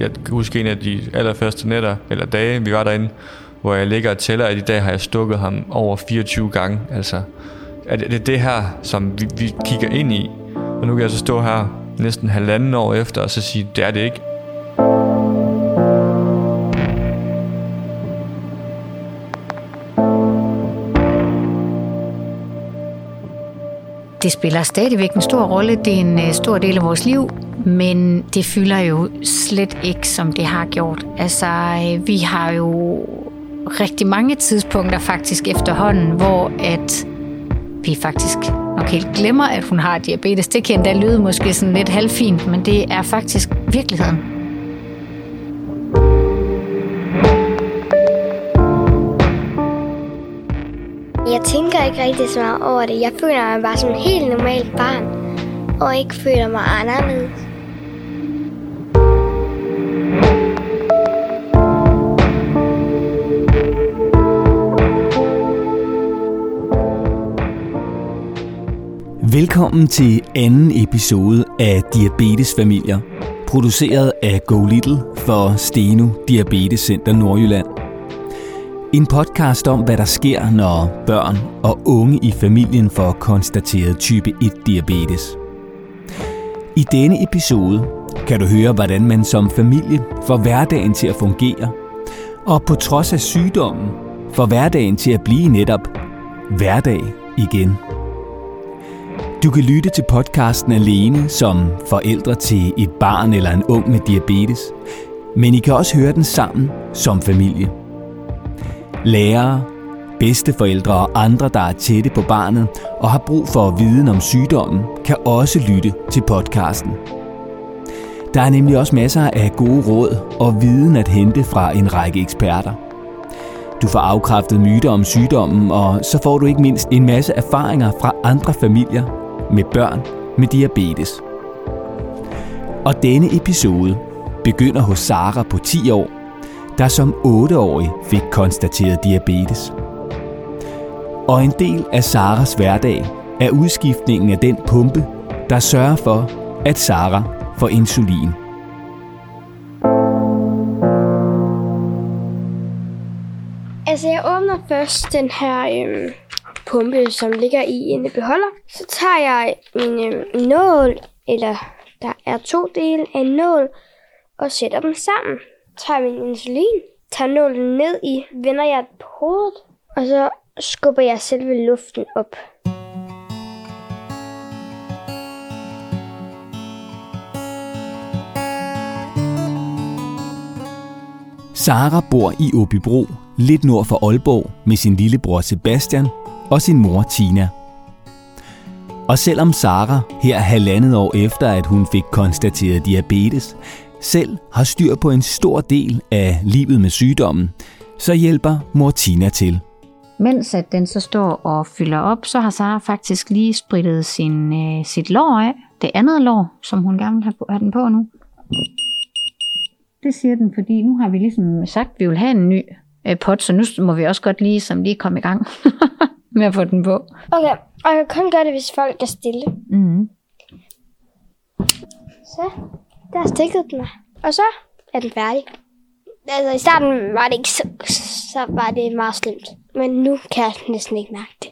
jeg kan huske en af de allerførste nætter, eller dage, vi var derinde, hvor jeg ligger og tæller, at i dag har jeg stukket ham over 24 gange. Altså, er det, det er det her, som vi, vi kigger ind i. Og nu kan jeg så stå her næsten halvanden år efter og så sige, det er det ikke. Det spiller stadigvæk en stor rolle. Det er en øh, stor del af vores liv, men det fylder jo slet ikke, som det har gjort. Altså, øh, vi har jo rigtig mange tidspunkter faktisk efterhånden, hvor at vi faktisk nok helt glemmer, at hun har diabetes. Det kan endda lyde måske sådan lidt halvfint, men det er faktisk virkeligheden. Jeg tænker ikke rigtig så meget over det. Jeg føler mig bare som en helt normalt barn, og ikke føler mig anderledes. Velkommen til anden episode af Diabetesfamilier, produceret af Go Little for Steno Diabetes Center Nordjylland. En podcast om, hvad der sker, når børn og unge i familien får konstateret type 1-diabetes. I denne episode kan du høre, hvordan man som familie får hverdagen til at fungere, og på trods af sygdommen får hverdagen til at blive netop hverdag igen. Du kan lytte til podcasten alene som forældre til et barn eller en ung med diabetes, men I kan også høre den sammen som familie. Lærere, bedsteforældre og andre, der er tætte på barnet og har brug for viden om sygdommen, kan også lytte til podcasten. Der er nemlig også masser af gode råd og viden at hente fra en række eksperter. Du får afkræftet myter om sygdommen, og så får du ikke mindst en masse erfaringer fra andre familier med børn med diabetes. Og denne episode begynder hos Sara på 10 år, der som 8-årig fik konstateret diabetes. Og en del af Saras hverdag er udskiftningen af den pumpe, der sørger for, at Sara får insulin. Altså, jeg åbner først den her øhm, pumpe, som ligger i en beholder. Så tager jeg min øhm, nål, eller der er to dele af en nål, og sætter dem sammen. Tager min insulin, tager nålen ned i, vender jeg på hovedet, og så skubber jeg selve luften op. Sara bor i Åbybro, lidt nord for Aalborg, med sin lillebror Sebastian og sin mor Tina. Og selvom Sara her halvandet år efter, at hun fik konstateret diabetes, selv har styr på en stor del af livet med sygdommen, så hjælper mor Tina til. Mens at den så står og fylder op, så har Sara faktisk lige spritet sin, øh, sit lår af. Det andet lår, som hun gerne vil have, have den på nu. Det siger den, fordi nu har vi ligesom sagt, at vi vil have en ny øh, pot, så nu må vi også godt lige, som lige komme i gang med at få den på. Okay, og jeg kan kun gøre det, hvis folk er stille. Mm. Så, der stikket den. Og så er den færdig. Altså, i starten var det ikke så, så var det meget slemt. Men nu kan jeg næsten ikke mærke det.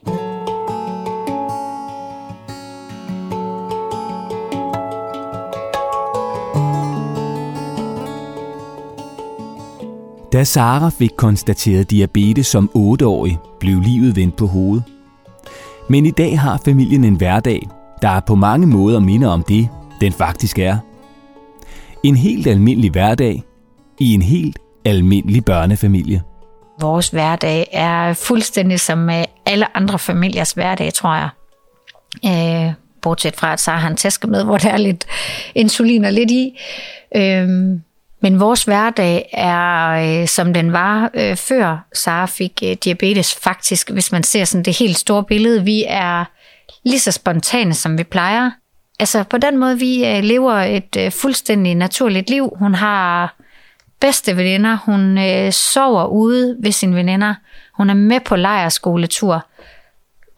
Da Sara fik konstateret diabetes som 8-årig, blev livet vendt på hovedet. Men i dag har familien en hverdag, der på mange måder minder om det, den faktisk er. En helt almindelig hverdag i en helt almindelig børnefamilie. Vores hverdag er fuldstændig som øh, alle andre familiers hverdag, tror jeg. Øh, bortset fra, at Sara har han taske med, hvor der er lidt insulin og lidt i. Øh, men vores hverdag er, øh, som den var øh, før Sara fik øh, diabetes, faktisk, hvis man ser sådan det helt store billede. Vi er lige så spontane, som vi plejer. Altså på den måde, vi øh, lever et øh, fuldstændig naturligt liv. Hun har bedste veninder. Hun øh, sover ude ved sine veninder. Hun er med på lejerskoletur.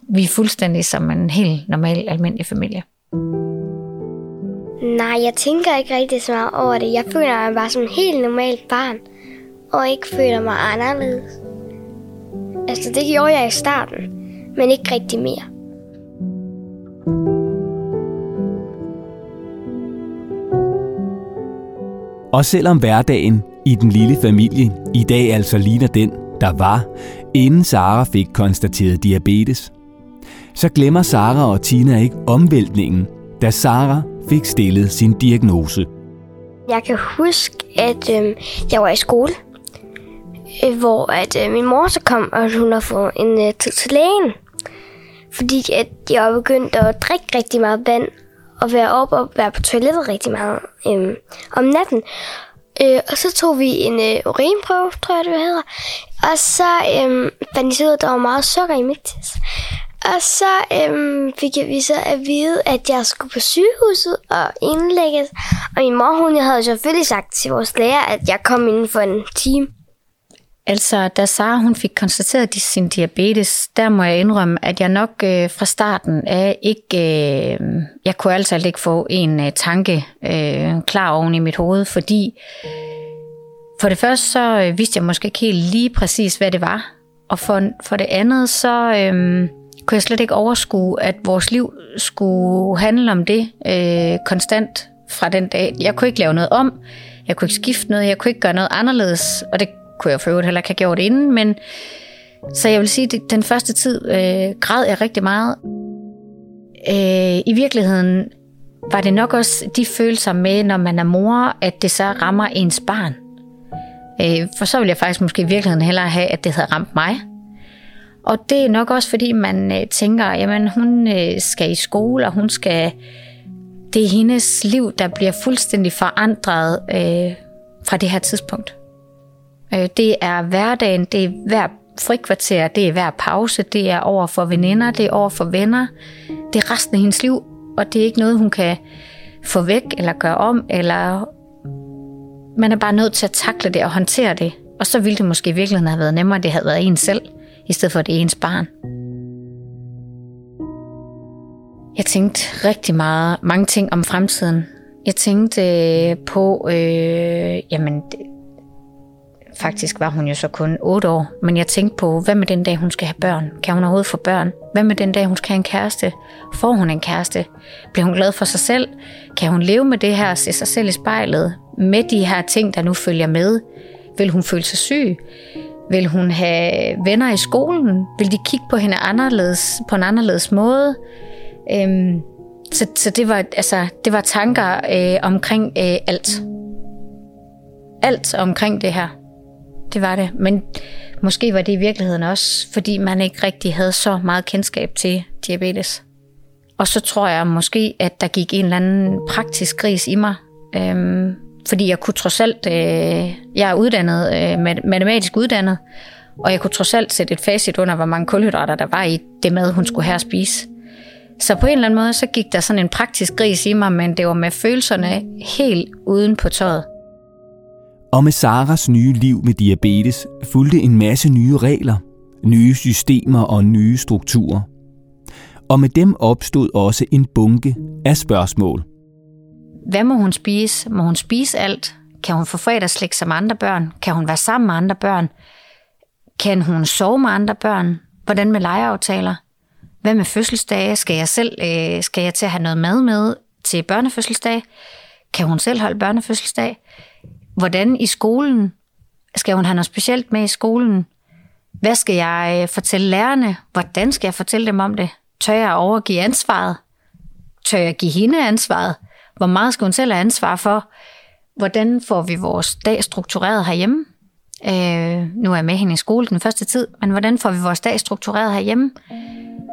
Vi er fuldstændig som en helt normal, almindelig familie. Nej, jeg tænker ikke rigtig så meget over det. Jeg føler mig bare som en helt normalt barn, og ikke føler mig anderledes. Altså, det gjorde jeg i starten, men ikke rigtig mere. Og selvom hverdagen i den lille familie i dag altså ligner den, der var, inden Sara fik konstateret diabetes, så glemmer Sara og Tina ikke omvæltningen, da Sara fik stillet sin diagnose. Jeg kan huske, at øh, jeg var i skole, øh, hvor at øh, min mor så kom, og hun har fået en øh, tid til lægen. Fordi at jeg var begyndt at drikke rigtig meget vand, og være op og være på toilettet rigtig meget øh, om natten. Øh, og så tog vi en øh, urinprøve, tror jeg det hedder. Og så øh, fandt jeg ud at der var meget sukker i mit test. Og så øhm, fik jeg vi så at vide, at jeg skulle på sygehuset og indlægges. Og min mor, hun jeg havde selvfølgelig sagt til vores lærer, at jeg kom inden for en time. Altså, da Sara hun fik konstateret sin diabetes, der må jeg indrømme, at jeg nok øh, fra starten af ikke... Øh, jeg kunne altså ikke få en øh, tanke øh, klar oven i mit hoved, fordi for det første så øh, vidste jeg måske ikke helt lige præcis, hvad det var. Og for, for det andet så... Øh, kunne jeg slet ikke overskue, at vores liv skulle handle om det øh, konstant fra den dag. Jeg kunne ikke lave noget om, jeg kunne ikke skifte noget, jeg kunne ikke gøre noget anderledes, og det kunne jeg for øvrigt heller ikke have gjort inden, men så jeg vil sige, at den første tid øh, græd jeg rigtig meget. Øh, I virkeligheden var det nok også de følelser med, når man er mor, at det så rammer ens barn. Øh, for så ville jeg faktisk måske i virkeligheden hellere have, at det havde ramt mig. Og det er nok også, fordi man øh, tænker, jamen hun øh, skal i skole, og hun skal... Det er hendes liv, der bliver fuldstændig forandret øh, fra det her tidspunkt. Øh, det er hverdagen, det er hver frikvarter, det er hver pause, det er over for veninder, det er over for venner. Det er resten af hendes liv, og det er ikke noget, hun kan få væk eller gøre om, eller man er bare nødt til at takle det og håndtere det. Og så ville det måske i virkeligheden have været nemmere, at det havde været en selv i stedet for det ens barn. Jeg tænkte rigtig meget, mange ting om fremtiden. Jeg tænkte øh, på, øh, jamen, faktisk var hun jo så kun 8 år, men jeg tænkte på, hvad med den dag, hun skal have børn? Kan hun overhovedet få børn? Hvad med den dag, hun skal have en kæreste? Får hun en kæreste? Bliver hun glad for sig selv? Kan hun leve med det her, og se sig selv i spejlet? Med de her ting, der nu følger med? Vil hun føle sig syg? Vil hun have venner i skolen? Vil de kigge på hende anderledes, på en anderledes måde? Øhm, så, så det var altså det var tanker øh, omkring øh, alt. Alt omkring det her. Det var det. Men måske var det i virkeligheden også, fordi man ikke rigtig havde så meget kendskab til diabetes. Og så tror jeg måske, at der gik en eller anden praktisk gris i mig. Øhm, fordi jeg kunne trods alt, øh, jeg er uddannet, øh, matematisk uddannet, og jeg kunne trods alt sætte et facit under, hvor mange kulhydrater der var i det mad, hun skulle have at spise. Så på en eller anden måde, så gik der sådan en praktisk gris i mig, men det var med følelserne helt uden på tøjet. Og med Saras nye liv med diabetes fulgte en masse nye regler, nye systemer og nye strukturer. Og med dem opstod også en bunke af spørgsmål – hvad må hun spise? Må hun spise alt? Kan hun få fredagslæg som andre børn? Kan hun være sammen med andre børn? Kan hun sove med andre børn? Hvordan med legeaftaler? Hvad med fødselsdage? Skal jeg selv øh, skal jeg til at have noget mad med til børnefødselsdag? Kan hun selv holde børnefødselsdag? Hvordan i skolen? Skal hun have noget specielt med i skolen? Hvad skal jeg øh, fortælle lærerne? Hvordan skal jeg fortælle dem om det? Tør jeg overgive ansvaret? Tør jeg give hende ansvaret? Hvor meget skal hun selv have ansvar for? Hvordan får vi vores dag struktureret herhjemme? Øh, nu er jeg med hende i skole den første tid, men hvordan får vi vores dag struktureret herhjemme?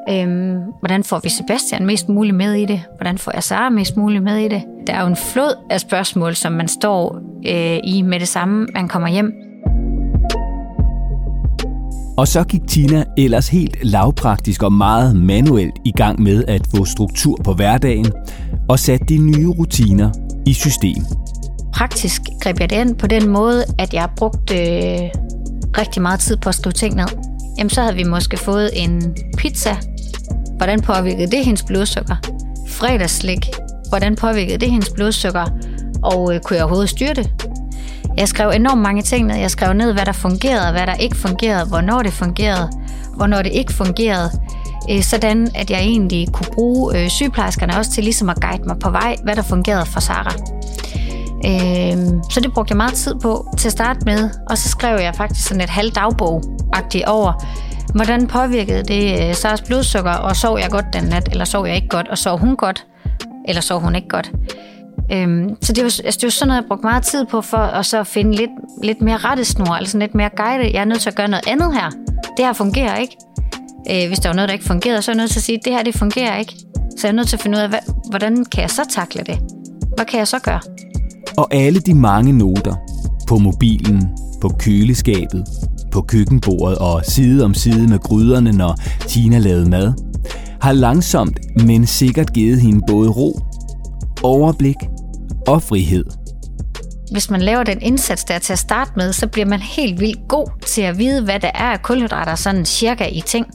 Øh, hvordan får vi Sebastian mest muligt med i det? Hvordan får jeg Sara mest muligt med i det? Der er jo en flod af spørgsmål, som man står øh, i med det samme, man kommer hjem. Og så gik Tina ellers helt lavpraktisk og meget manuelt i gang med at få struktur på hverdagen og satte de nye rutiner i system. Praktisk greb jeg det ind på den måde, at jeg brugte øh, rigtig meget tid på at skrive ting ned. Jamen så havde vi måske fået en pizza. Hvordan påvirkede det hendes blodsukker? Fredagsslik. hvordan påvirkede det hendes blodsukker, og øh, kunne jeg overhovedet styre det? Jeg skrev enormt mange ting ned. Jeg skrev ned, hvad der fungerede, hvad der ikke fungerede, hvornår det fungerede, hvornår det ikke fungerede. Øh, sådan at jeg egentlig kunne bruge øh, sygeplejerskerne også til ligesom at guide mig på vej, hvad der fungerede for Sara. Øh, så det brugte jeg meget tid på til at starte med, og så skrev jeg faktisk sådan et halvt dagbog over, hvordan påvirkede det øh, Saras blodsukker, og sov jeg godt den nat, eller sov jeg ikke godt, og sov hun godt, eller sov hun ikke godt. Øhm, så det var, altså det var sådan noget, jeg brugte meget tid på, for at så finde lidt, lidt mere rettesnor, altså lidt mere guide. Jeg er nødt til at gøre noget andet her. Det her fungerer ikke. Øh, hvis der var noget, der ikke fungerede, så er jeg nødt til at sige, at det her det fungerer ikke. Så jeg er nødt til at finde ud af, hvad, hvordan kan jeg så takle det? Hvad kan jeg så gøre? Og alle de mange noter på mobilen, på køleskabet, på køkkenbordet og side om side med gryderne, når Tina lavede mad, har langsomt, men sikkert givet hende både ro, overblik og frihed. Hvis man laver den indsats der til at starte med, så bliver man helt vildt god til at vide, hvad der er af kulhydrater sådan cirka i ting.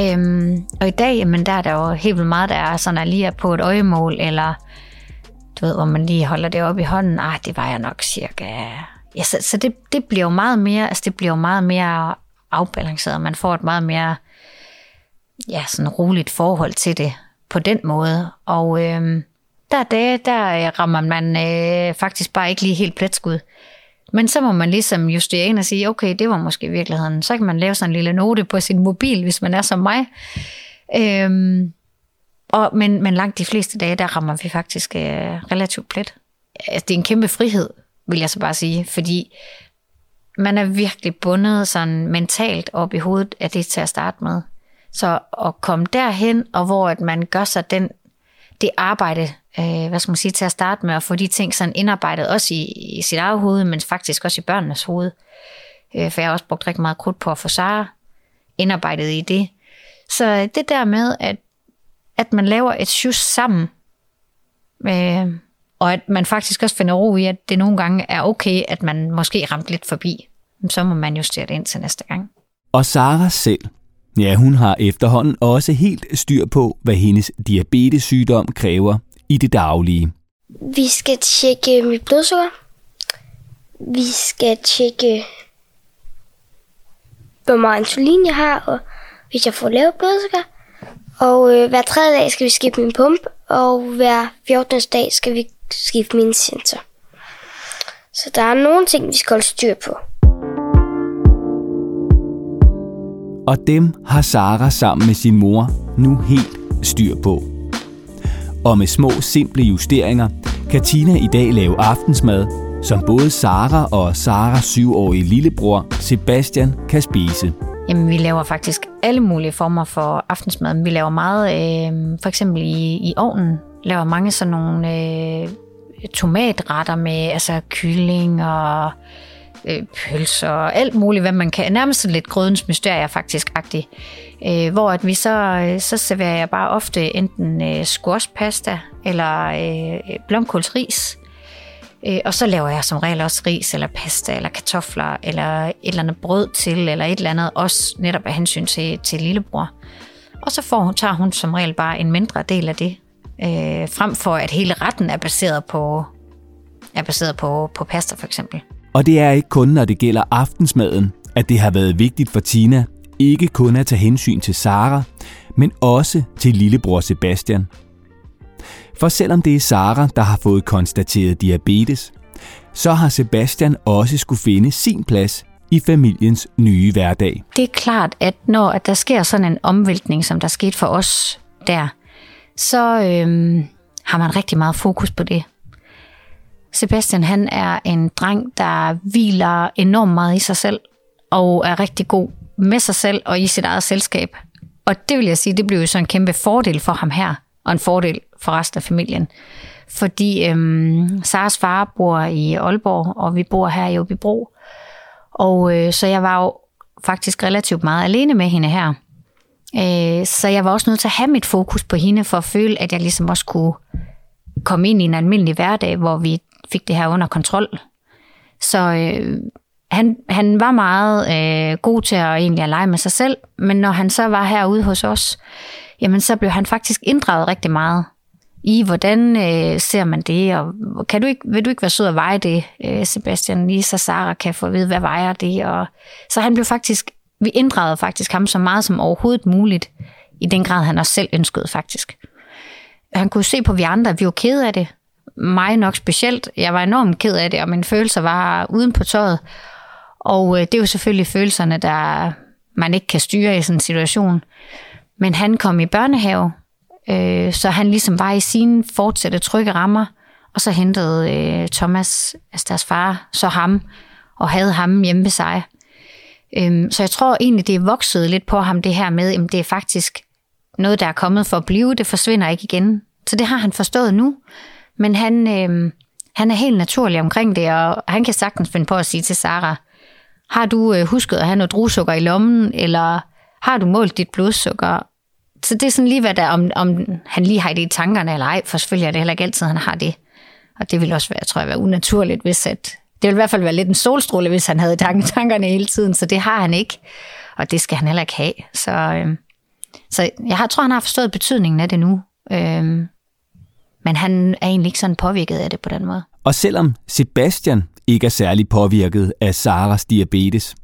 Øhm, og i dag, jamen, der er der jo helt vildt meget, der er sådan, at lige er på et øjemål, eller du ved, hvor man lige holder det op i hånden. Ah, det var jeg nok cirka. Ja, så, så det, det bliver jo meget mere, altså det bliver jo meget mere afbalanceret. Man får et meget mere, ja, sådan roligt forhold til det på den måde. Og øh, der er dage, der rammer man øh, faktisk bare ikke lige helt pletskud. Men så må man ligesom justere ind og sige, okay, det var måske i virkeligheden. Så kan man lave sådan en lille note på sin mobil, hvis man er som mig. Øhm, og, men, men langt de fleste dage, der rammer vi faktisk øh, relativt plet. Altså, det er en kæmpe frihed, vil jeg så bare sige, fordi man er virkelig bundet sådan mentalt op i hovedet af det til at starte med. Så at komme derhen, og hvor at man gør sig den, det arbejde, øh, hvad skal man sige, til at starte med, at få de ting sådan indarbejdet, også i, i sit eget hoved, men faktisk også i børnenes hoved. Øh, for jeg har også brugt rigtig meget krudt på at få Sara indarbejdet i det. Så øh, det der med, at, at man laver et shoes sammen, øh, og at man faktisk også finder ro i, at det nogle gange er okay, at man måske ramt lidt forbi, så må man justere det ind til næste gang. Og Sara selv, ja, hun har efterhånden også helt styr på, hvad hendes diabetessygdom kræver i det daglige. Vi skal tjekke mit blodsukker. Vi skal tjekke, hvor meget insulin jeg har, og hvis jeg får lavt blodsukker. Og øh, hver tredje dag skal vi skifte min pump, og hver 14. dag skal vi skifte min sensor. Så der er nogle ting, vi skal holde styr på. Og dem har Sara sammen med sin mor nu helt styr på. Og med små, simple justeringer kan Tina i dag lave aftensmad, som både Sara og Saras syvårige lillebror Sebastian kan spise. Jamen, vi laver faktisk alle mulige former for aftensmad. Vi laver meget, øh, for eksempel i, i ovnen, laver mange sådan nogle øh, tomatretter med altså kylling og øh, pølser og alt muligt, hvad man kan. Nærmest lidt grødens mysterier faktisk-agtigt. Øh, hvor at vi så, øh, så serverer jeg bare ofte enten øh, squashpasta eller øh, blomkålsris. Øh, og så laver jeg som regel også ris eller pasta eller kartofler eller et eller andet brød til eller et eller andet, også netop af hensyn til, til lillebror. Og så får, tager hun som regel bare en mindre del af det, øh, frem for at hele retten er baseret på, er baseret på, på pasta for eksempel. Og det er ikke kun, når det gælder aftensmaden, at det har været vigtigt for Tina ikke kun at tage hensyn til Sara, men også til lillebror Sebastian. For selvom det er Sara, der har fået konstateret diabetes, så har Sebastian også skulle finde sin plads i familiens nye hverdag. Det er klart, at når at der sker sådan en omvæltning, som der skete for os der, så øhm, har man rigtig meget fokus på det. Sebastian han er en dreng, der hviler enormt meget i sig selv, og er rigtig god med sig selv og i sit eget selskab. Og det vil jeg sige, det bliver jo så en kæmpe fordel for ham her, og en fordel for resten af familien. Fordi øhm, Saras far bor i Aalborg, og vi bor her i Åbibro. Og øh, så jeg var jo faktisk relativt meget alene med hende her. Øh, så jeg var også nødt til at have mit fokus på hende, for at føle, at jeg ligesom også kunne komme ind i en almindelig hverdag, hvor vi fik det her under kontrol. Så øh, han, han var meget øh, god til at egentlig at lege med sig selv, men når han så var herude hos os, jamen så blev han faktisk inddraget rigtig meget. i, hvordan øh, ser man det, og kan du ikke, vil du ikke være sød at veje det, øh, Sebastian, lige så Sara kan få at vide, hvad vejer det, og så han blev faktisk, vi inddragede faktisk ham så meget som overhovedet muligt, i den grad han også selv ønskede faktisk. Han kunne se på vi andre, at vi var kede af det, mig nok specielt. Jeg var enormt ked af det, og mine følelser var uden på tøjet. Og øh, det er jo selvfølgelig følelserne, der man ikke kan styre i sådan en situation. Men han kom i børnehave, øh, så han ligesom var i sine fortsatte trygge rammer, og så hentede øh, Thomas, altså deres far, så ham, og havde ham hjemme ved sig. Øhm, så jeg tror egentlig, det er vokset lidt på ham, det her med, at det er faktisk noget, der er kommet for at blive, det forsvinder ikke igen. Så det har han forstået nu. Men han, øh, han er helt naturlig omkring det, og han kan sagtens finde på at sige til Sara, har du øh, husket at have noget drusukker i lommen, eller har du målt dit blodsukker? Så det er sådan lige, hvad der, om, om han lige har det i tankerne eller ej, for selvfølgelig er det heller ikke altid, han har det. Og det vil også være, tror jeg, være unaturligt, hvis at, det vil i hvert fald være lidt en solstråle, hvis han havde tankerne hele tiden, så det har han ikke. Og det skal han heller ikke have. Så, øh, så jeg har, tror, han har forstået betydningen af det nu. Øh, men han er egentlig ikke sådan påvirket af det på den måde. Og selvom Sebastian ikke er særlig påvirket af Saras diabetes,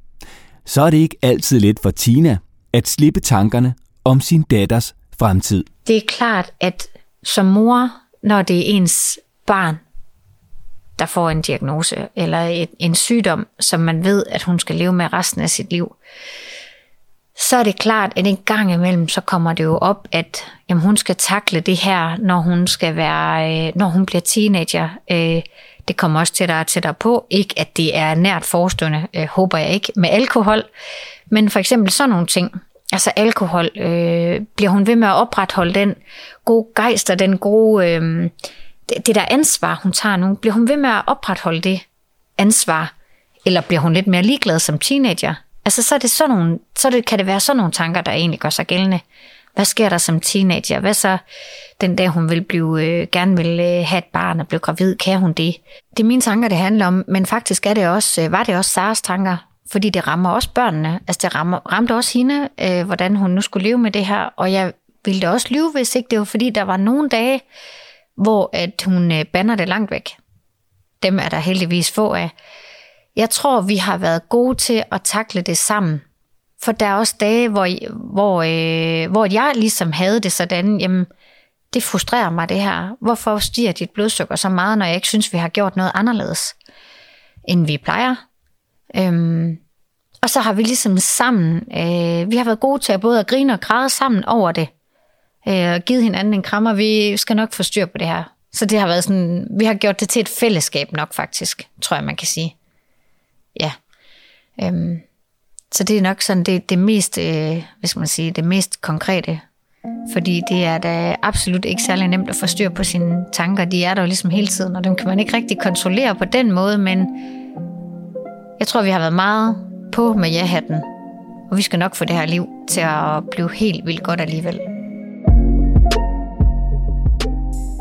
så er det ikke altid let for Tina at slippe tankerne om sin datters fremtid. Det er klart, at som mor, når det er ens barn, der får en diagnose eller et, en sygdom, som man ved, at hun skal leve med resten af sit liv, så er det klart, at en gang imellem, så kommer det jo op, at jamen, hun skal takle det her, når hun skal være, øh, når hun bliver teenager. Øh, det kommer også tættere og tættere på. Ikke at det er nært forestående, øh, håber jeg ikke, med alkohol. Men for eksempel sådan nogle ting. Altså alkohol, øh, bliver hun ved med at opretholde den gode gejst og den gode, øh, det, det der ansvar, hun tager nu, bliver hun ved med at opretholde det ansvar? Eller bliver hun lidt mere ligeglad som teenager? Altså, så, er det sådan nogle, så det, kan det være sådan nogle tanker, der egentlig gør sig gældende. Hvad sker der som teenager? Hvad så den dag, hun vil blive, øh, gerne vil øh, have et barn og blive gravid? Kan hun det? Det er mine tanker, det handler om, men faktisk er det også, øh, var det også Saras tanker, fordi det rammer også børnene. Altså, det rammer, ramte også hende, øh, hvordan hun nu skulle leve med det her, og jeg ville da også lyve, hvis ikke det var, fordi der var nogle dage, hvor at hun øh, banner det langt væk. Dem er der heldigvis få af. Jeg tror, vi har været gode til at takle det sammen. For der er også dage, hvor, hvor, øh, hvor jeg ligesom havde det sådan, jamen, det frustrerer mig det her. Hvorfor stiger dit blodsukker så meget, når jeg ikke synes, vi har gjort noget anderledes, end vi plejer? Øhm, og så har vi ligesom sammen, øh, vi har været gode til at både at grine og græde sammen over det. Øh, og givet hinanden en krammer, vi skal nok få styr på det her. Så det har været sådan, vi har gjort det til et fællesskab nok faktisk, tror jeg man kan sige ja. Øhm, så det er nok sådan det, det mest, øh, hvad skal man sige, det mest konkrete. Fordi det er da absolut ikke særlig nemt at få styr på sine tanker. De er der jo ligesom hele tiden, og dem kan man ikke rigtig kontrollere på den måde, men jeg tror, vi har været meget på med ja-hatten. Og vi skal nok få det her liv til at blive helt vildt godt alligevel.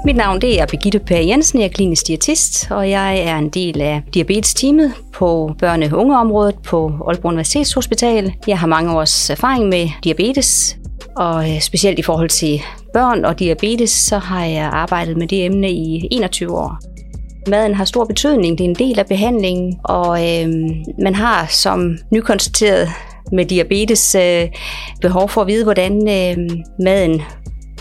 Mit navn det er Birgitte Per Jensen, jeg er klinisk diætist, og jeg er en del af diabetesteamet på børne- og ungeområdet på Aalborg Universitetshospital. Jeg har mange års erfaring med diabetes, og øh, specielt i forhold til børn og diabetes, så har jeg arbejdet med det emne i 21 år. Maden har stor betydning, det er en del af behandlingen, og øh, man har som nykonstateret med diabetes øh, behov for at vide, hvordan øh, maden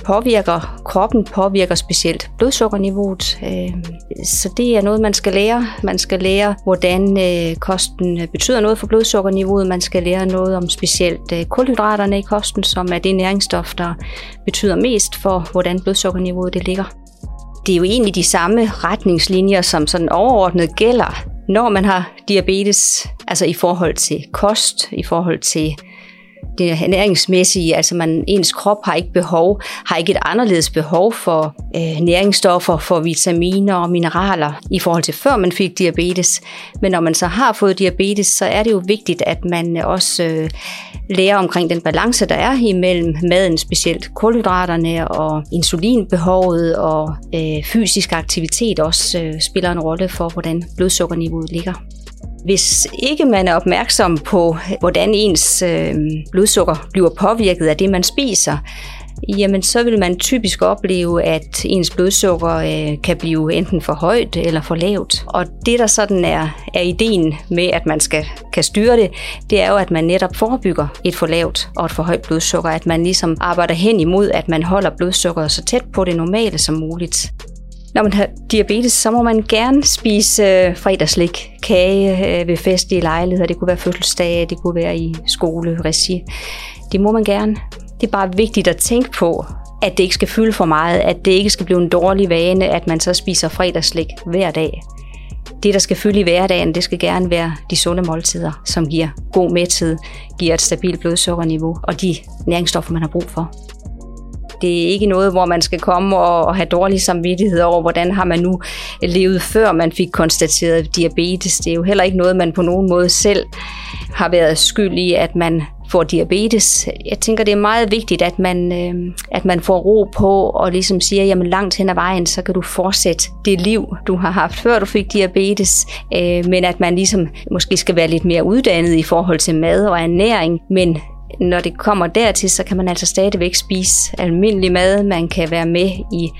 påvirker kroppen, påvirker specielt blodsukkerniveauet. Øhm, så det er noget, man skal lære. Man skal lære, hvordan øh, kosten betyder noget for blodsukkerniveauet. Man skal lære noget om specielt øh, kulhydraterne i kosten, som er det næringsstof, der betyder mest for, hvordan blodsukkerniveauet det ligger. Det er jo egentlig de samme retningslinjer, som sådan overordnet gælder, når man har diabetes, altså i forhold til kost, i forhold til det næringsmæssige, altså man, ens krop har ikke behov, har ikke et anderledes behov for øh, næringsstoffer, for vitaminer og mineraler i forhold til før man fik diabetes. Men når man så har fået diabetes, så er det jo vigtigt, at man også øh, lærer omkring den balance, der er imellem maden, specielt kulhydraterne og insulinbehovet og øh, fysisk aktivitet også øh, spiller en rolle for, hvordan blodsukkerniveauet ligger. Hvis ikke man er opmærksom på, hvordan ens øh, blodsukker bliver påvirket af det, man spiser, jamen så vil man typisk opleve, at ens blodsukker øh, kan blive enten for højt eller for lavt. Og det, der sådan er, er ideen med, at man skal kan styre det, det er jo, at man netop forebygger et for lavt og et for højt blodsukker. At man ligesom arbejder hen imod, at man holder blodsukkeret så tæt på det normale som muligt. Når man har diabetes, så må man gerne spise øh, fredagslik, kage øh, ved festlige lejligheder. Det kunne være fødselsdage, det kunne være i skoleregi. Det må man gerne. Det er bare vigtigt at tænke på, at det ikke skal fylde for meget, at det ikke skal blive en dårlig vane, at man så spiser fredagslik hver dag. Det, der skal fylde i hverdagen, det skal gerne være de sunde måltider, som giver god mæthed, giver et stabilt blodsukkerniveau og de næringsstoffer, man har brug for. Det er ikke noget, hvor man skal komme og have dårlig samvittighed over, hvordan har man nu øh, levet, før man fik konstateret diabetes. Det er jo heller ikke noget, man på nogen måde selv har været skyld i, at man får diabetes. Jeg tænker, det er meget vigtigt, at man, øh, at man får ro på og ligesom siger, jamen langt hen ad vejen, så kan du fortsætte det liv, du har haft, før du fik diabetes. Øh, men at man ligesom måske skal være lidt mere uddannet i forhold til mad og ernæring, men når det kommer dertil, så kan man altså stadigvæk spise almindelig mad. Man kan være med i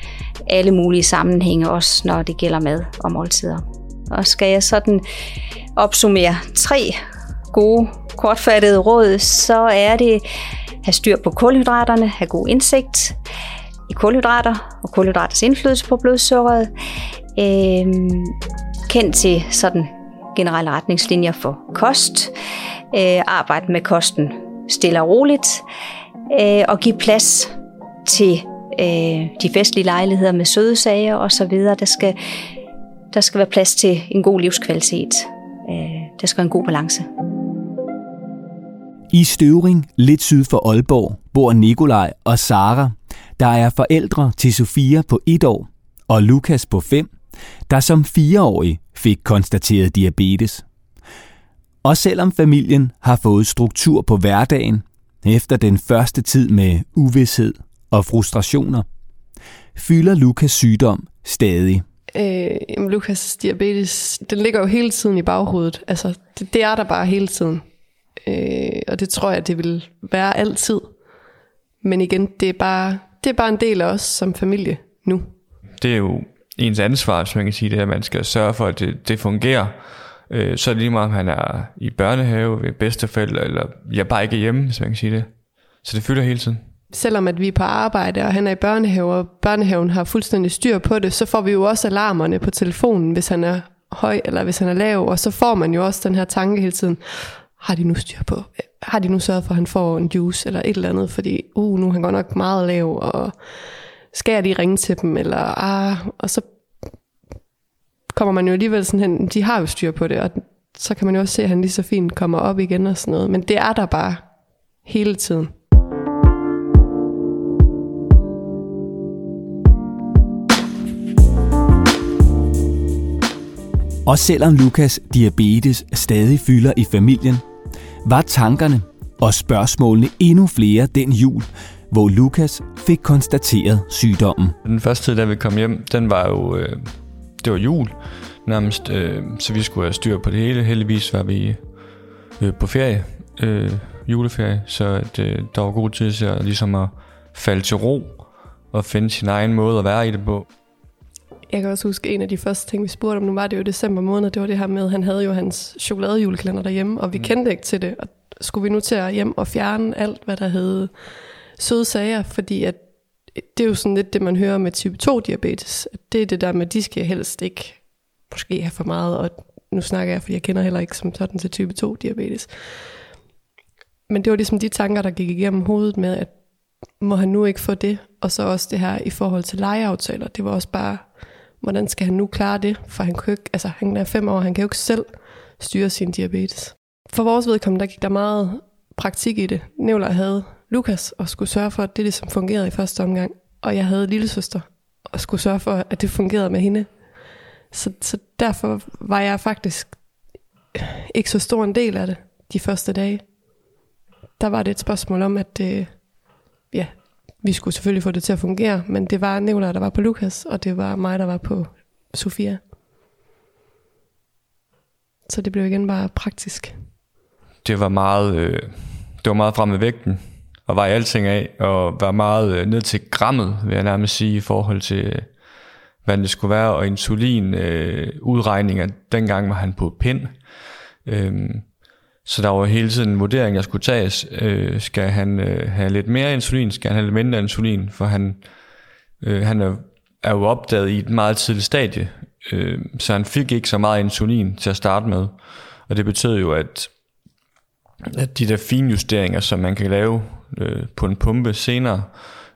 alle mulige sammenhænge, også når det gælder mad og måltider. Og skal jeg sådan opsummere tre gode, kortfattede råd, så er det have styr på kulhydraterne, have god indsigt i kulhydrater og kulhydraters indflydelse på blodsukkeret. Øhm, kend til sådan generelle retningslinjer for kost. Øh, arbejde med kosten stille og roligt, øh, og give plads til øh, de festlige lejligheder med søde sager og så videre. Der skal, der skal være plads til en god livskvalitet. Øh, der skal være en god balance. I Støvring, lidt syd for Aalborg, bor Nikolaj og Sara, der er forældre til Sofia på et år og Lukas på fem, der som fireårig fik konstateret diabetes. Og selvom familien har fået struktur på hverdagen, efter den første tid med uvidshed og frustrationer, fylder Lukas sygdom stadig. Øh, Lukas diabetes, den ligger jo hele tiden i baghovedet. Altså, det, det er der bare hele tiden. Øh, og det tror jeg, det vil være altid. Men igen, det er bare, det er bare en del af os som familie nu. Det er jo ens ansvar, hvis man kan sige det, at man skal sørge for, at det, det fungerer. Øh, så er det lige meget, om han er i børnehave, ved bedsteforældre, eller jeg bare ikke er hjemme, hvis man kan sige det. Så det fylder hele tiden. Selvom at vi er på arbejde, og han er i børnehave, og børnehaven har fuldstændig styr på det, så får vi jo også alarmerne på telefonen, hvis han er høj, eller hvis han er lav, og så får man jo også den her tanke hele tiden, har de nu styr på? Har de nu sørget for, at han får en juice eller et eller andet? Fordi, uh, nu er han godt nok meget lav, og skal jeg lige ringe til dem? Eller, ah, og så kommer man jo alligevel sådan hen, de har jo styr på det, og så kan man jo også se, at han lige så fint kommer op igen og sådan noget. Men det er der bare hele tiden. Og selvom Lukas diabetes stadig fylder i familien, var tankerne og spørgsmålene endnu flere den jul, hvor Lukas fik konstateret sygdommen. Den første tid, da vi kom hjem, den var jo, øh, det var jul nærmest, øh, så vi skulle have styr på det hele. Heldigvis var vi øh, på ferie, øh, juleferie, så at, øh, der var god tid til at, ligesom at falde til ro og finde sin egen måde at være i det på. Jeg kan også huske, en af de første ting, vi spurgte om, nu var det jo december måned, det var det her med, at han havde jo hans chokoladejulekalender derhjemme, og vi mm. kendte ikke til det. Og skulle vi nu til at hjem og fjerne alt, hvad der hed søde sager, fordi at det er jo sådan lidt det, man hører med type 2 diabetes. Det er det der med, at de skal helst ikke måske have for meget, og nu snakker jeg, fordi jeg kender heller ikke som sådan til type 2 diabetes. Men det var ligesom de tanker, der gik igennem hovedet med, at må han nu ikke få det, og så også det her i forhold til legeaftaler. Det var også bare, hvordan skal han nu klare det? For han, kan ikke, altså, han er fem år, han kan jo ikke selv styre sin diabetes. For vores vedkommende, der gik der meget praktik i det. Nævler havde Lukas og skulle sørge for, at det ligesom fungerede i første omgang. Og jeg havde lille søster og skulle sørge for, at det fungerede med hende. Så, så derfor var jeg faktisk ikke så stor en del af det de første dage. Der var det et spørgsmål om, at det, ja, vi skulle selvfølgelig få det til at fungere, men det var Nicolaj, der var på Lukas, og det var mig, der var på Sofia. Så det blev igen bare praktisk. Det var meget, øh, det var meget frem med vægten og var i alting af, og var meget øh, ned til grammet, vil jeg nærmest sige, i forhold til, øh, hvad det skulle være, og insulin øh, dengang var han på pind. Øhm, så der var hele tiden en vurdering, der skulle tages. Øh, skal han øh, have lidt mere insulin? Skal han have lidt mindre insulin? For han, øh, han er, er jo opdaget i et meget tidligt stadie, øh, så han fik ikke så meget insulin til at starte med. Og det betød jo, at, at de der finjusteringer, som man kan lave øh, på en pumpe senere,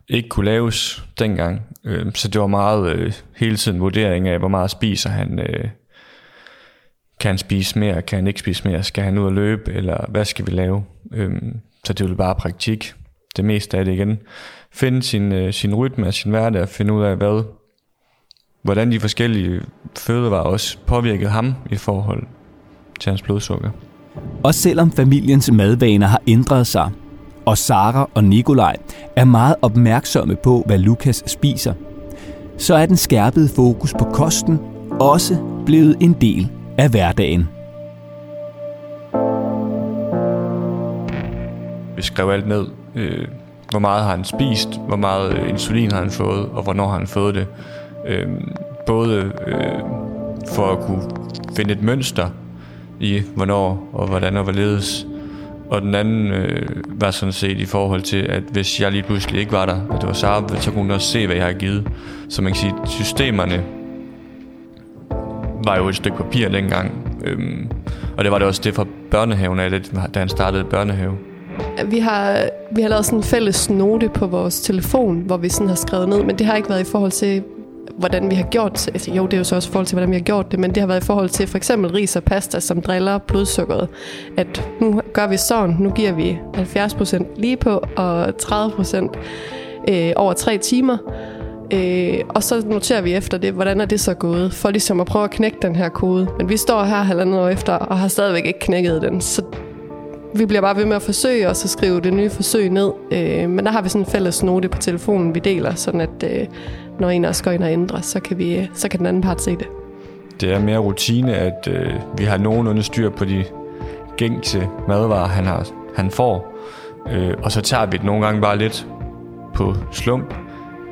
ikke kunne laves dengang. Øh, så det var meget øh, hele tiden vurdering af, hvor meget spiser han. Øh, kan han spise mere? Kan han ikke spise mere? Skal han ud og løbe? Eller hvad skal vi lave? Øh, så det var bare praktik. Det meste af det igen. Finde sin, øh, sin rytme og sin hverdag. Finde ud af, hvad, hvordan de forskellige fødevarer også påvirkede ham i forhold til hans blodsukker. Og selvom familiens madvaner har ændret sig, og Sara og Nikolaj er meget opmærksomme på, hvad Lukas spiser, så er den skærpede fokus på kosten også blevet en del af hverdagen. Vi skrev alt ned. Øh, hvor meget har han spist, hvor meget øh, insulin har han fået, og hvornår har han fået det. Øh, både øh, for at kunne finde et mønster i, hvornår og hvordan og hvorledes. Og den anden øh, var sådan set i forhold til, at hvis jeg lige pludselig ikke var der, og det var Sara, så kunne hun også se, hvad jeg har givet. Så man kan sige, systemerne var jo et stykke papir dengang. Øhm, og det var det også det fra børnehaven af, da han startede børnehave. Vi har, vi har lavet sådan en fælles note på vores telefon, hvor vi sådan har skrevet ned, men det har ikke været i forhold til, hvordan vi har gjort det. Altså, jo, det er jo så også i forhold til, hvordan vi har gjort det, men det har været i forhold til for eksempel ris og pasta, som driller blodsukkeret. At nu gør vi sådan, nu giver vi 70% lige på, og 30% øh, over tre timer. Øh, og så noterer vi efter det, hvordan er det så gået, for ligesom at prøve at knække den her kode. Men vi står her halvandet år efter, og har stadigvæk ikke knækket den, så vi bliver bare ved med at forsøge, og så skrive det nye forsøg ned. Øh, men der har vi sådan en fælles note på telefonen, vi deler, sådan at øh, når en os går ind og ændrer, så kan, vi, så kan den anden part se det. Det er mere rutine, at øh, vi har nogenlunde styr på de gængse madvarer, han, har, han får. Øh, og så tager vi det nogle gange bare lidt på slump.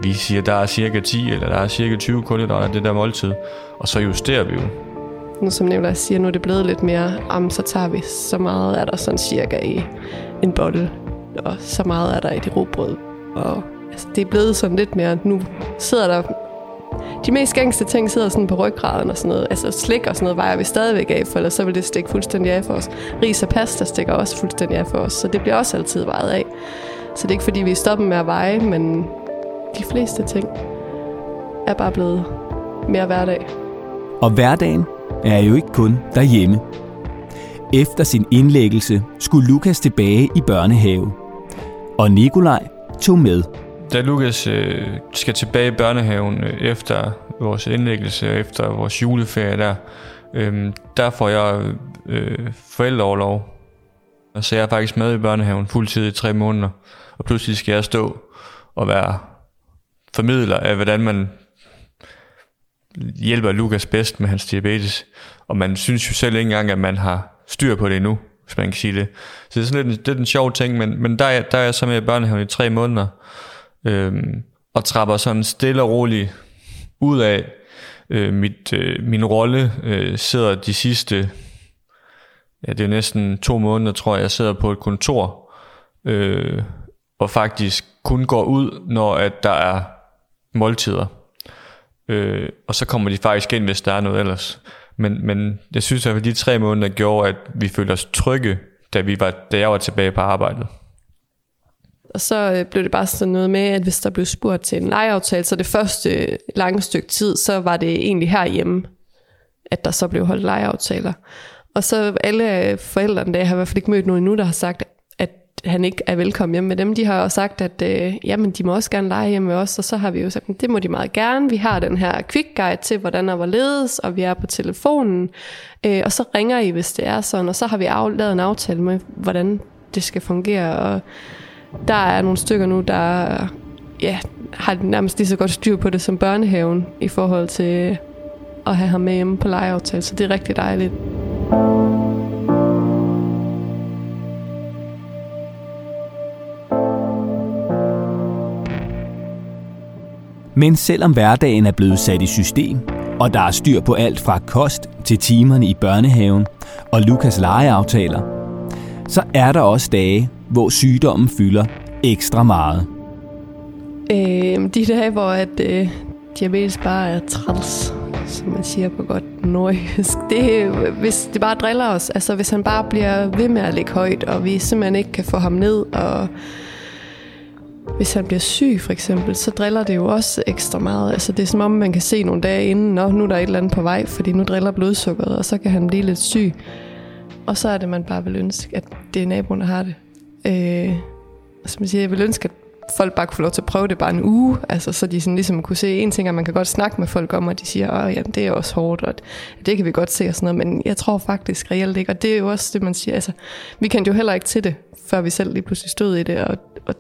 Vi siger, der er cirka 10 eller der er cirka 20 kulhydrater det der måltid. Og så justerer vi jo. Nu som Nicolaj siger, nu er det blevet lidt mere, om så tager vi så meget er der sådan cirka i en bolle, og så meget er der i det råbrød. Og altså, det er blevet sådan lidt mere, nu sidder der de mest gængste ting sidder sådan på ryggraden og sådan noget. Altså slik og sådan noget vejer vi stadigvæk af, for ellers så vil det stikke fuldstændig af for os. Ris og pasta stikker også fuldstændig af for os, så det bliver også altid vejet af. Så det er ikke fordi, vi er stoppet med at veje, men de fleste ting er bare blevet mere hverdag. Og hverdagen er jo ikke kun derhjemme. Efter sin indlæggelse skulle Lukas tilbage i børnehave. Og Nikolaj tog med. Da Lukas øh, skal tilbage i børnehaven øh, efter vores indlæggelse, efter vores juleferie der, øh, der får jeg øh, forældreoverlov. Så altså, jeg er faktisk med i børnehaven fuldtid i tre måneder. Og pludselig skal jeg stå og være formidler af, hvordan man hjælper Lukas bedst med hans diabetes. Og man synes jo selv ikke engang, at man har styr på det endnu, hvis man kan sige det. Så det er sådan lidt det er en sjov ting, men, men der, er, der er jeg så med i børnehaven i tre måneder, øhm, og trapper sådan stille og roligt ud af. Øh, mit, øh, min rolle øh, sidder de sidste, ja det er næsten to måneder, tror jeg, jeg sidder på et kontor, øh, og faktisk kun går ud, når at der er måltider. Øh, og så kommer de faktisk ind, hvis der er noget ellers. Men, men jeg synes at de tre måneder gjorde, at vi følte os trygge, da, vi var, da jeg var tilbage på arbejdet. Og så øh, blev det bare sådan noget med, at hvis der blev spurgt til en lejeaftale, så det første øh, lange stykke tid, så var det egentlig herhjemme, at der så blev holdt lejeaftaler. Og så alle øh, forældrene, der har i hvert fald ikke mødt nogen endnu, der har sagt, at han ikke er velkommen hjemme med dem. De har også sagt, at øh, jamen, de må også gerne lege hjemme med os, og så har vi jo sagt, at det må de meget gerne. Vi har den her quick guide til, hvordan og hvorledes, og vi er på telefonen, øh, og så ringer I, hvis det er sådan, og så har vi lavet en aftale med, hvordan det skal fungere, og der er nogle stykker nu, der ja, har nærmest lige så godt styr på det som børnehaven i forhold til at have ham med hjemme på lejeaftale, så det er rigtig dejligt. Men selvom hverdagen er blevet sat i system, og der er styr på alt fra kost til timerne i børnehaven og Lukas lejeaftaler, så er der også dage, hvor sygdommen fylder ekstra meget. Øh, de dage, hvor at, øh, diabetes bare er træls, som man siger på godt nordjysk. Det, hvis det bare driller os, altså hvis han bare bliver ved med at ligge højt, og vi simpelthen ikke kan få ham ned, og hvis han bliver syg for eksempel, så driller det jo også ekstra meget. Altså det er som om, man kan se nogle dage inden, og nu er der et eller andet på vej, fordi nu driller blodsukkeret, og så kan han blive lidt syg. Og så er det, man bare vil ønske, at det er naboen, der har det. Øh, som jeg siger, jeg vil ønske, at folk bare kunne få lov til at prøve det bare en uge, altså så de sådan ligesom kunne se en ting, at man kan godt snakke med folk om, og de siger, at ja, det er også hårdt, og det kan vi godt se og sådan noget, men jeg tror faktisk reelt ikke, og det er jo også det, man siger, altså vi kendte jo heller ikke til det, før vi selv lige pludselig stod i det, og, og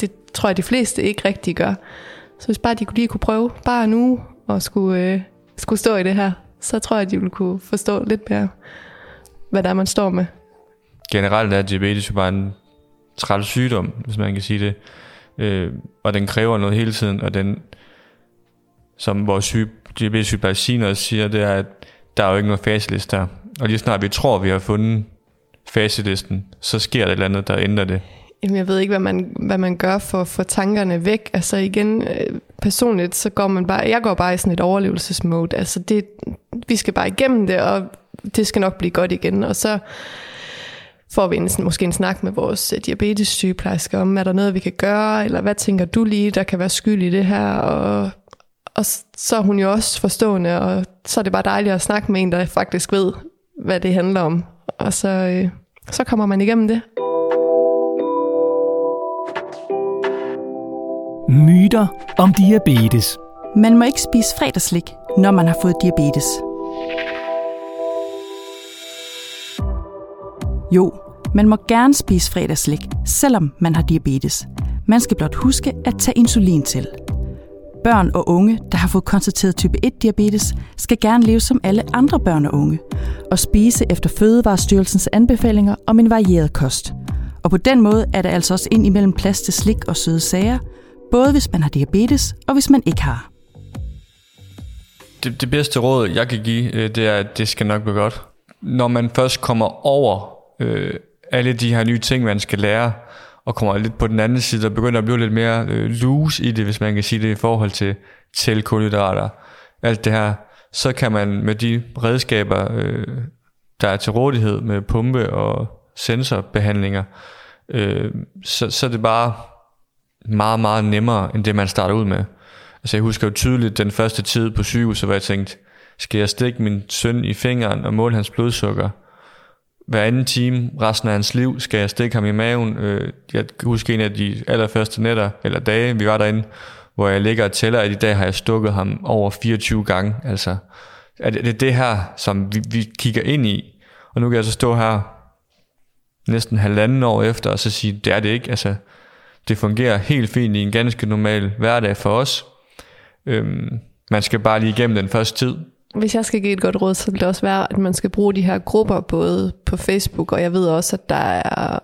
det tror jeg, de fleste ikke rigtig gør. Så hvis bare de lige kunne prøve, bare en uge, og skulle, øh, skulle stå i det her, så tror jeg, de ville kunne forstå lidt mere, hvad der er, man står med. Generelt er diabetes jo bare en træt sygdom, hvis man kan sige det. Øh, og den kræver noget hele tiden, og den, som vores syge, diabetessygeplejerske også siger, det er, at der er jo ikke noget faceliste der. Og lige snart vi tror, vi har fundet facelisten, så sker der et eller andet, der ændrer det. Jamen, jeg ved ikke, hvad man, hvad man gør for at få tankerne væk. Altså igen, øh, personligt, så går man bare, jeg går bare i sådan et overlevelsesmode. Altså det, vi skal bare igennem det, og det skal nok blive godt igen. Og så får vi en, måske en snak med vores øh, diabetes sygeplejerske om, er der noget, vi kan gøre, eller hvad tænker du lige, der kan være skyld i det her, og, og så er hun jo også forstående, og så er det bare dejligt at snakke med en, der faktisk ved, hvad det handler om, og så, øh, så kommer man igennem det. Myter om diabetes. Man må ikke spise fredagslik, når man har fået diabetes. Jo, man må gerne spise fredagslik, selvom man har diabetes. Man skal blot huske at tage insulin til. Børn og unge, der har fået konstateret type 1-diabetes, skal gerne leve som alle andre børn og unge, og spise efter Fødevarestyrelsens anbefalinger om en varieret kost. Og på den måde er der altså også ind imellem plads til slik og søde sager, både hvis man har diabetes og hvis man ikke har. Det, det bedste råd, jeg kan give, øh, det er, at det skal nok blive godt. Når man først kommer over øh, alle de her nye ting, man skal lære, og kommer lidt på den anden side, og begynder at blive lidt mere øh, loose i det, hvis man kan sige det, i forhold til, til kulhydrater, alt det her, så kan man med de redskaber, øh, der er til rådighed med pumpe og sensorbehandlinger, øh, så, så er det bare meget, meget nemmere, end det man starter ud med. Altså jeg husker jo tydeligt den første tid på sygehuset, hvor jeg tænkte, skal jeg stikke min søn i fingeren og måle hans blodsukker? hver anden time resten af hans liv, skal jeg stikke ham i maven. Øh, jeg kan huske en af de allerførste nætter, eller dage, vi var derinde, hvor jeg ligger og tæller, at i dag har jeg stukket ham over 24 gange. Altså, er det, det er det her, som vi, vi kigger ind i. Og nu kan jeg så stå her næsten halvanden år efter, og så sige, det er det ikke. Altså, det fungerer helt fint i en ganske normal hverdag for os. Øhm, man skal bare lige igennem den første tid, hvis jeg skal give et godt råd, så vil det også være, at man skal bruge de her grupper både på Facebook, og jeg ved også, at der er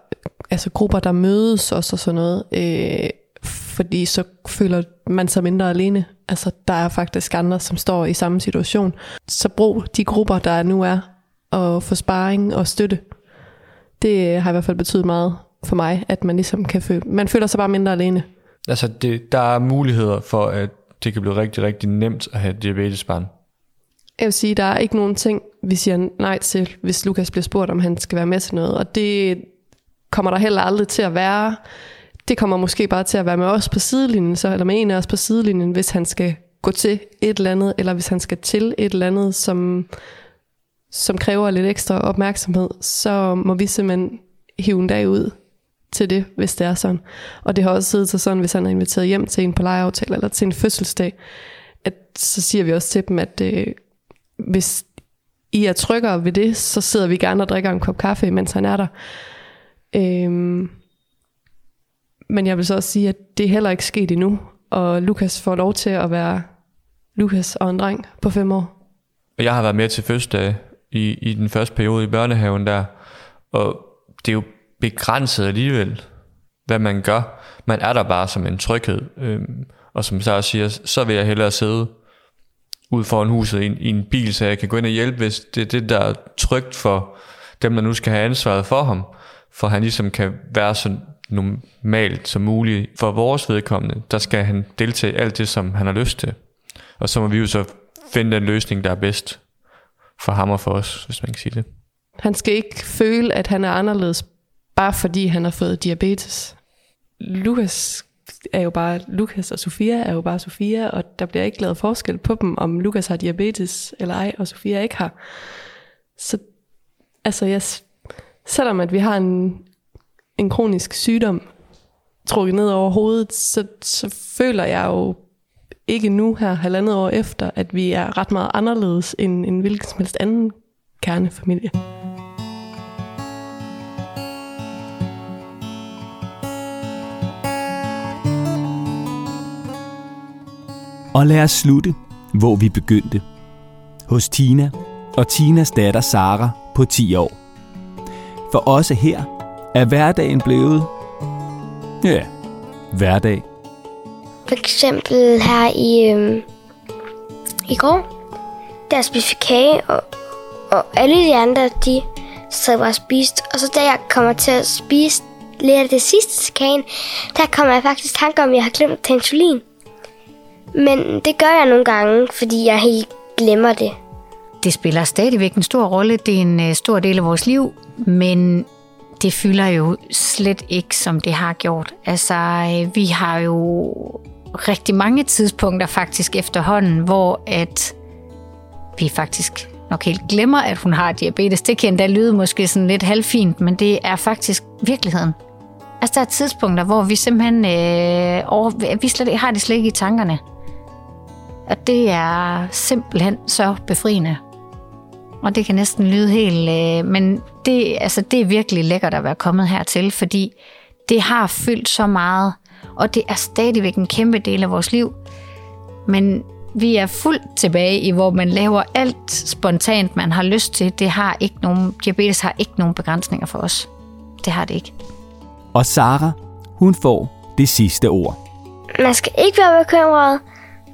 altså grupper, der mødes også og sådan noget. Øh, fordi så føler man sig mindre alene. Altså, der er faktisk andre, som står i samme situation. Så brug de grupper, der nu er, og få sparring og støtte. Det har i hvert fald betydet meget for mig, at man ligesom kan føle, man føler sig bare mindre alene. Altså, det, der er muligheder for, at det kan blive rigtig, rigtig nemt at have diabetesbarn. Jeg vil sige, der er ikke nogen ting, vi siger nej til, hvis Lukas bliver spurgt, om han skal være med til noget. Og det kommer der heller aldrig til at være. Det kommer måske bare til at være med os på sidelinjen, så, eller med en af os på sidelinjen, hvis han skal gå til et eller andet, eller hvis han skal til et eller andet, som, som kræver lidt ekstra opmærksomhed, så må vi simpelthen hive en dag ud til det, hvis det er sådan. Og det har også siddet sig sådan, hvis han er inviteret hjem til en på lejeaftale eller til en fødselsdag, at så siger vi også til dem, at øh, hvis I er tryggere ved det, så sidder vi gerne og drikker en kop kaffe, mens han er der. Øhm, men jeg vil så også sige, at det er heller ikke sket endnu, og Lukas får lov til at være Lukas og en dreng på fem år. Jeg har været med til fødselsdag i, i den første periode i børnehaven der, og det er jo begrænset alligevel, hvad man gør. Man er der bare som en tryghed. Øhm, Og som så siger, så vil jeg hellere sidde ud foran huset i en, i en bil, så jeg kan gå ind og hjælpe, hvis det er det, der er trygt for dem, der nu skal have ansvaret for ham, for han ligesom kan være så normalt som muligt. For vores vedkommende, der skal han deltage i alt det, som han har lyst til. Og så må vi jo så finde den løsning, der er bedst for ham og for os, hvis man kan sige det. Han skal ikke føle, at han er anderledes, bare fordi han har fået diabetes. Lukas er jo bare Lukas, og Sofia er jo bare Sofia, og der bliver ikke lavet forskel på dem, om Lukas har diabetes eller ej, og Sofia ikke har. Så altså, jeg, selvom at vi har en, en kronisk sygdom trukket ned over hovedet, så, så føler jeg jo ikke nu her, halvandet år efter, at vi er ret meget anderledes end en hvilken som helst anden kernefamilie. Og lad os slutte, hvor vi begyndte. Hos Tina og Tinas datter Sara på 10 år. For også her er hverdagen blevet... Ja, hverdag. For eksempel her i, øhm, i går, der spiste vi kage, og, og alle de andre, de sad bare og spiste. Og så da jeg kommer til at spise lidt af det sidste kagen, der kommer jeg faktisk tanke om, at jeg har glemt at insulin. Men det gør jeg nogle gange, fordi jeg helt glemmer det. Det spiller stadigvæk en stor rolle. Det er en øh, stor del af vores liv, men det fylder jo slet ikke, som det har gjort. Altså, øh, vi har jo rigtig mange tidspunkter faktisk efterhånden, hvor at vi faktisk nok helt glemmer, at hun har diabetes. Det kan endda lyde måske sådan lidt halvfint, men det er faktisk virkeligheden. Altså, der er tidspunkter, hvor vi simpelthen øh, over, vi slet, har det slet ikke i tankerne. Og det er simpelthen så befriende. Og det kan næsten lyde helt... Øh, men det, altså, det er virkelig lækkert at være kommet hertil, fordi det har fyldt så meget, og det er stadigvæk en kæmpe del af vores liv. Men vi er fuldt tilbage i, hvor man laver alt spontant, man har lyst til. Det har ikke nogen, diabetes har ikke nogen begrænsninger for os. Det har det ikke. Og Sara, hun får det sidste ord. Man skal ikke være bekymret.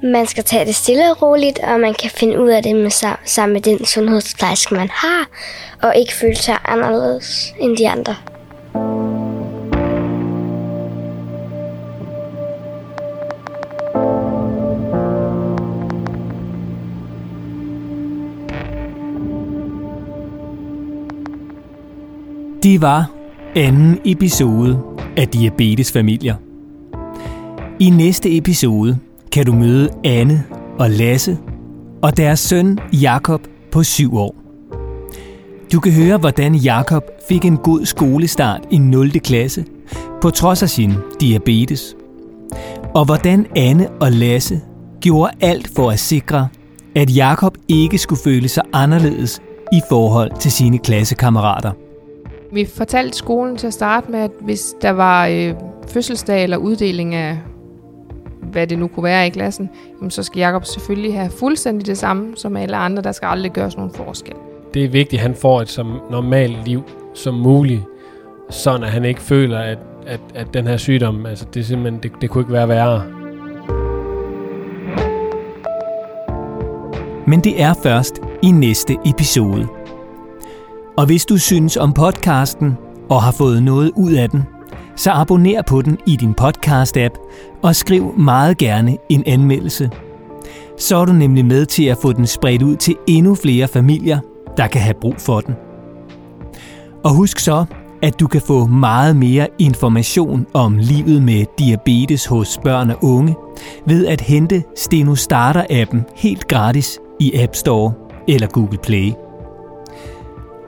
Man skal tage det stille og roligt, og man kan finde ud af det med, sammen med den sundhedsplejerske, man har, og ikke føle sig anderledes end de andre. Det var anden episode af Diabetesfamilier. I næste episode kan du møde Anne og Lasse og deres søn Jakob på syv år. Du kan høre, hvordan Jakob fik en god skolestart i 0. klasse, på trods af sin diabetes. Og hvordan Anne og Lasse gjorde alt for at sikre, at Jakob ikke skulle føle sig anderledes i forhold til sine klassekammerater. Vi fortalte skolen til at starte med, at hvis der var øh, fødselsdag eller uddeling af, hvad det nu kunne være i klassen, jamen, så skal Jakob selvfølgelig have fuldstændig det samme som alle andre. Der skal aldrig gøres nogen forskel. Det er vigtigt, at han får et så normalt liv som muligt, sådan at han ikke føler, at, at, at den her sygdom, altså det, simpelthen, det, det kunne ikke være værre. Men det er først i næste episode. Og hvis du synes om podcasten og har fået noget ud af den, så abonner på den i din podcast-app og skriv meget gerne en anmeldelse. Så er du nemlig med til at få den spredt ud til endnu flere familier, der kan have brug for den. Og husk så, at du kan få meget mere information om livet med diabetes hos børn og unge ved at hente Steno Starter-appen helt gratis i App Store eller Google Play.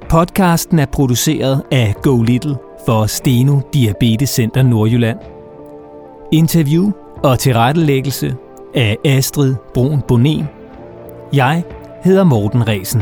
Podcasten er produceret af Go Little for Steno Diabetes Center Nordjylland. Interview og tilrettelæggelse af Astrid Brun Bonen. Jeg hedder Morten Resen.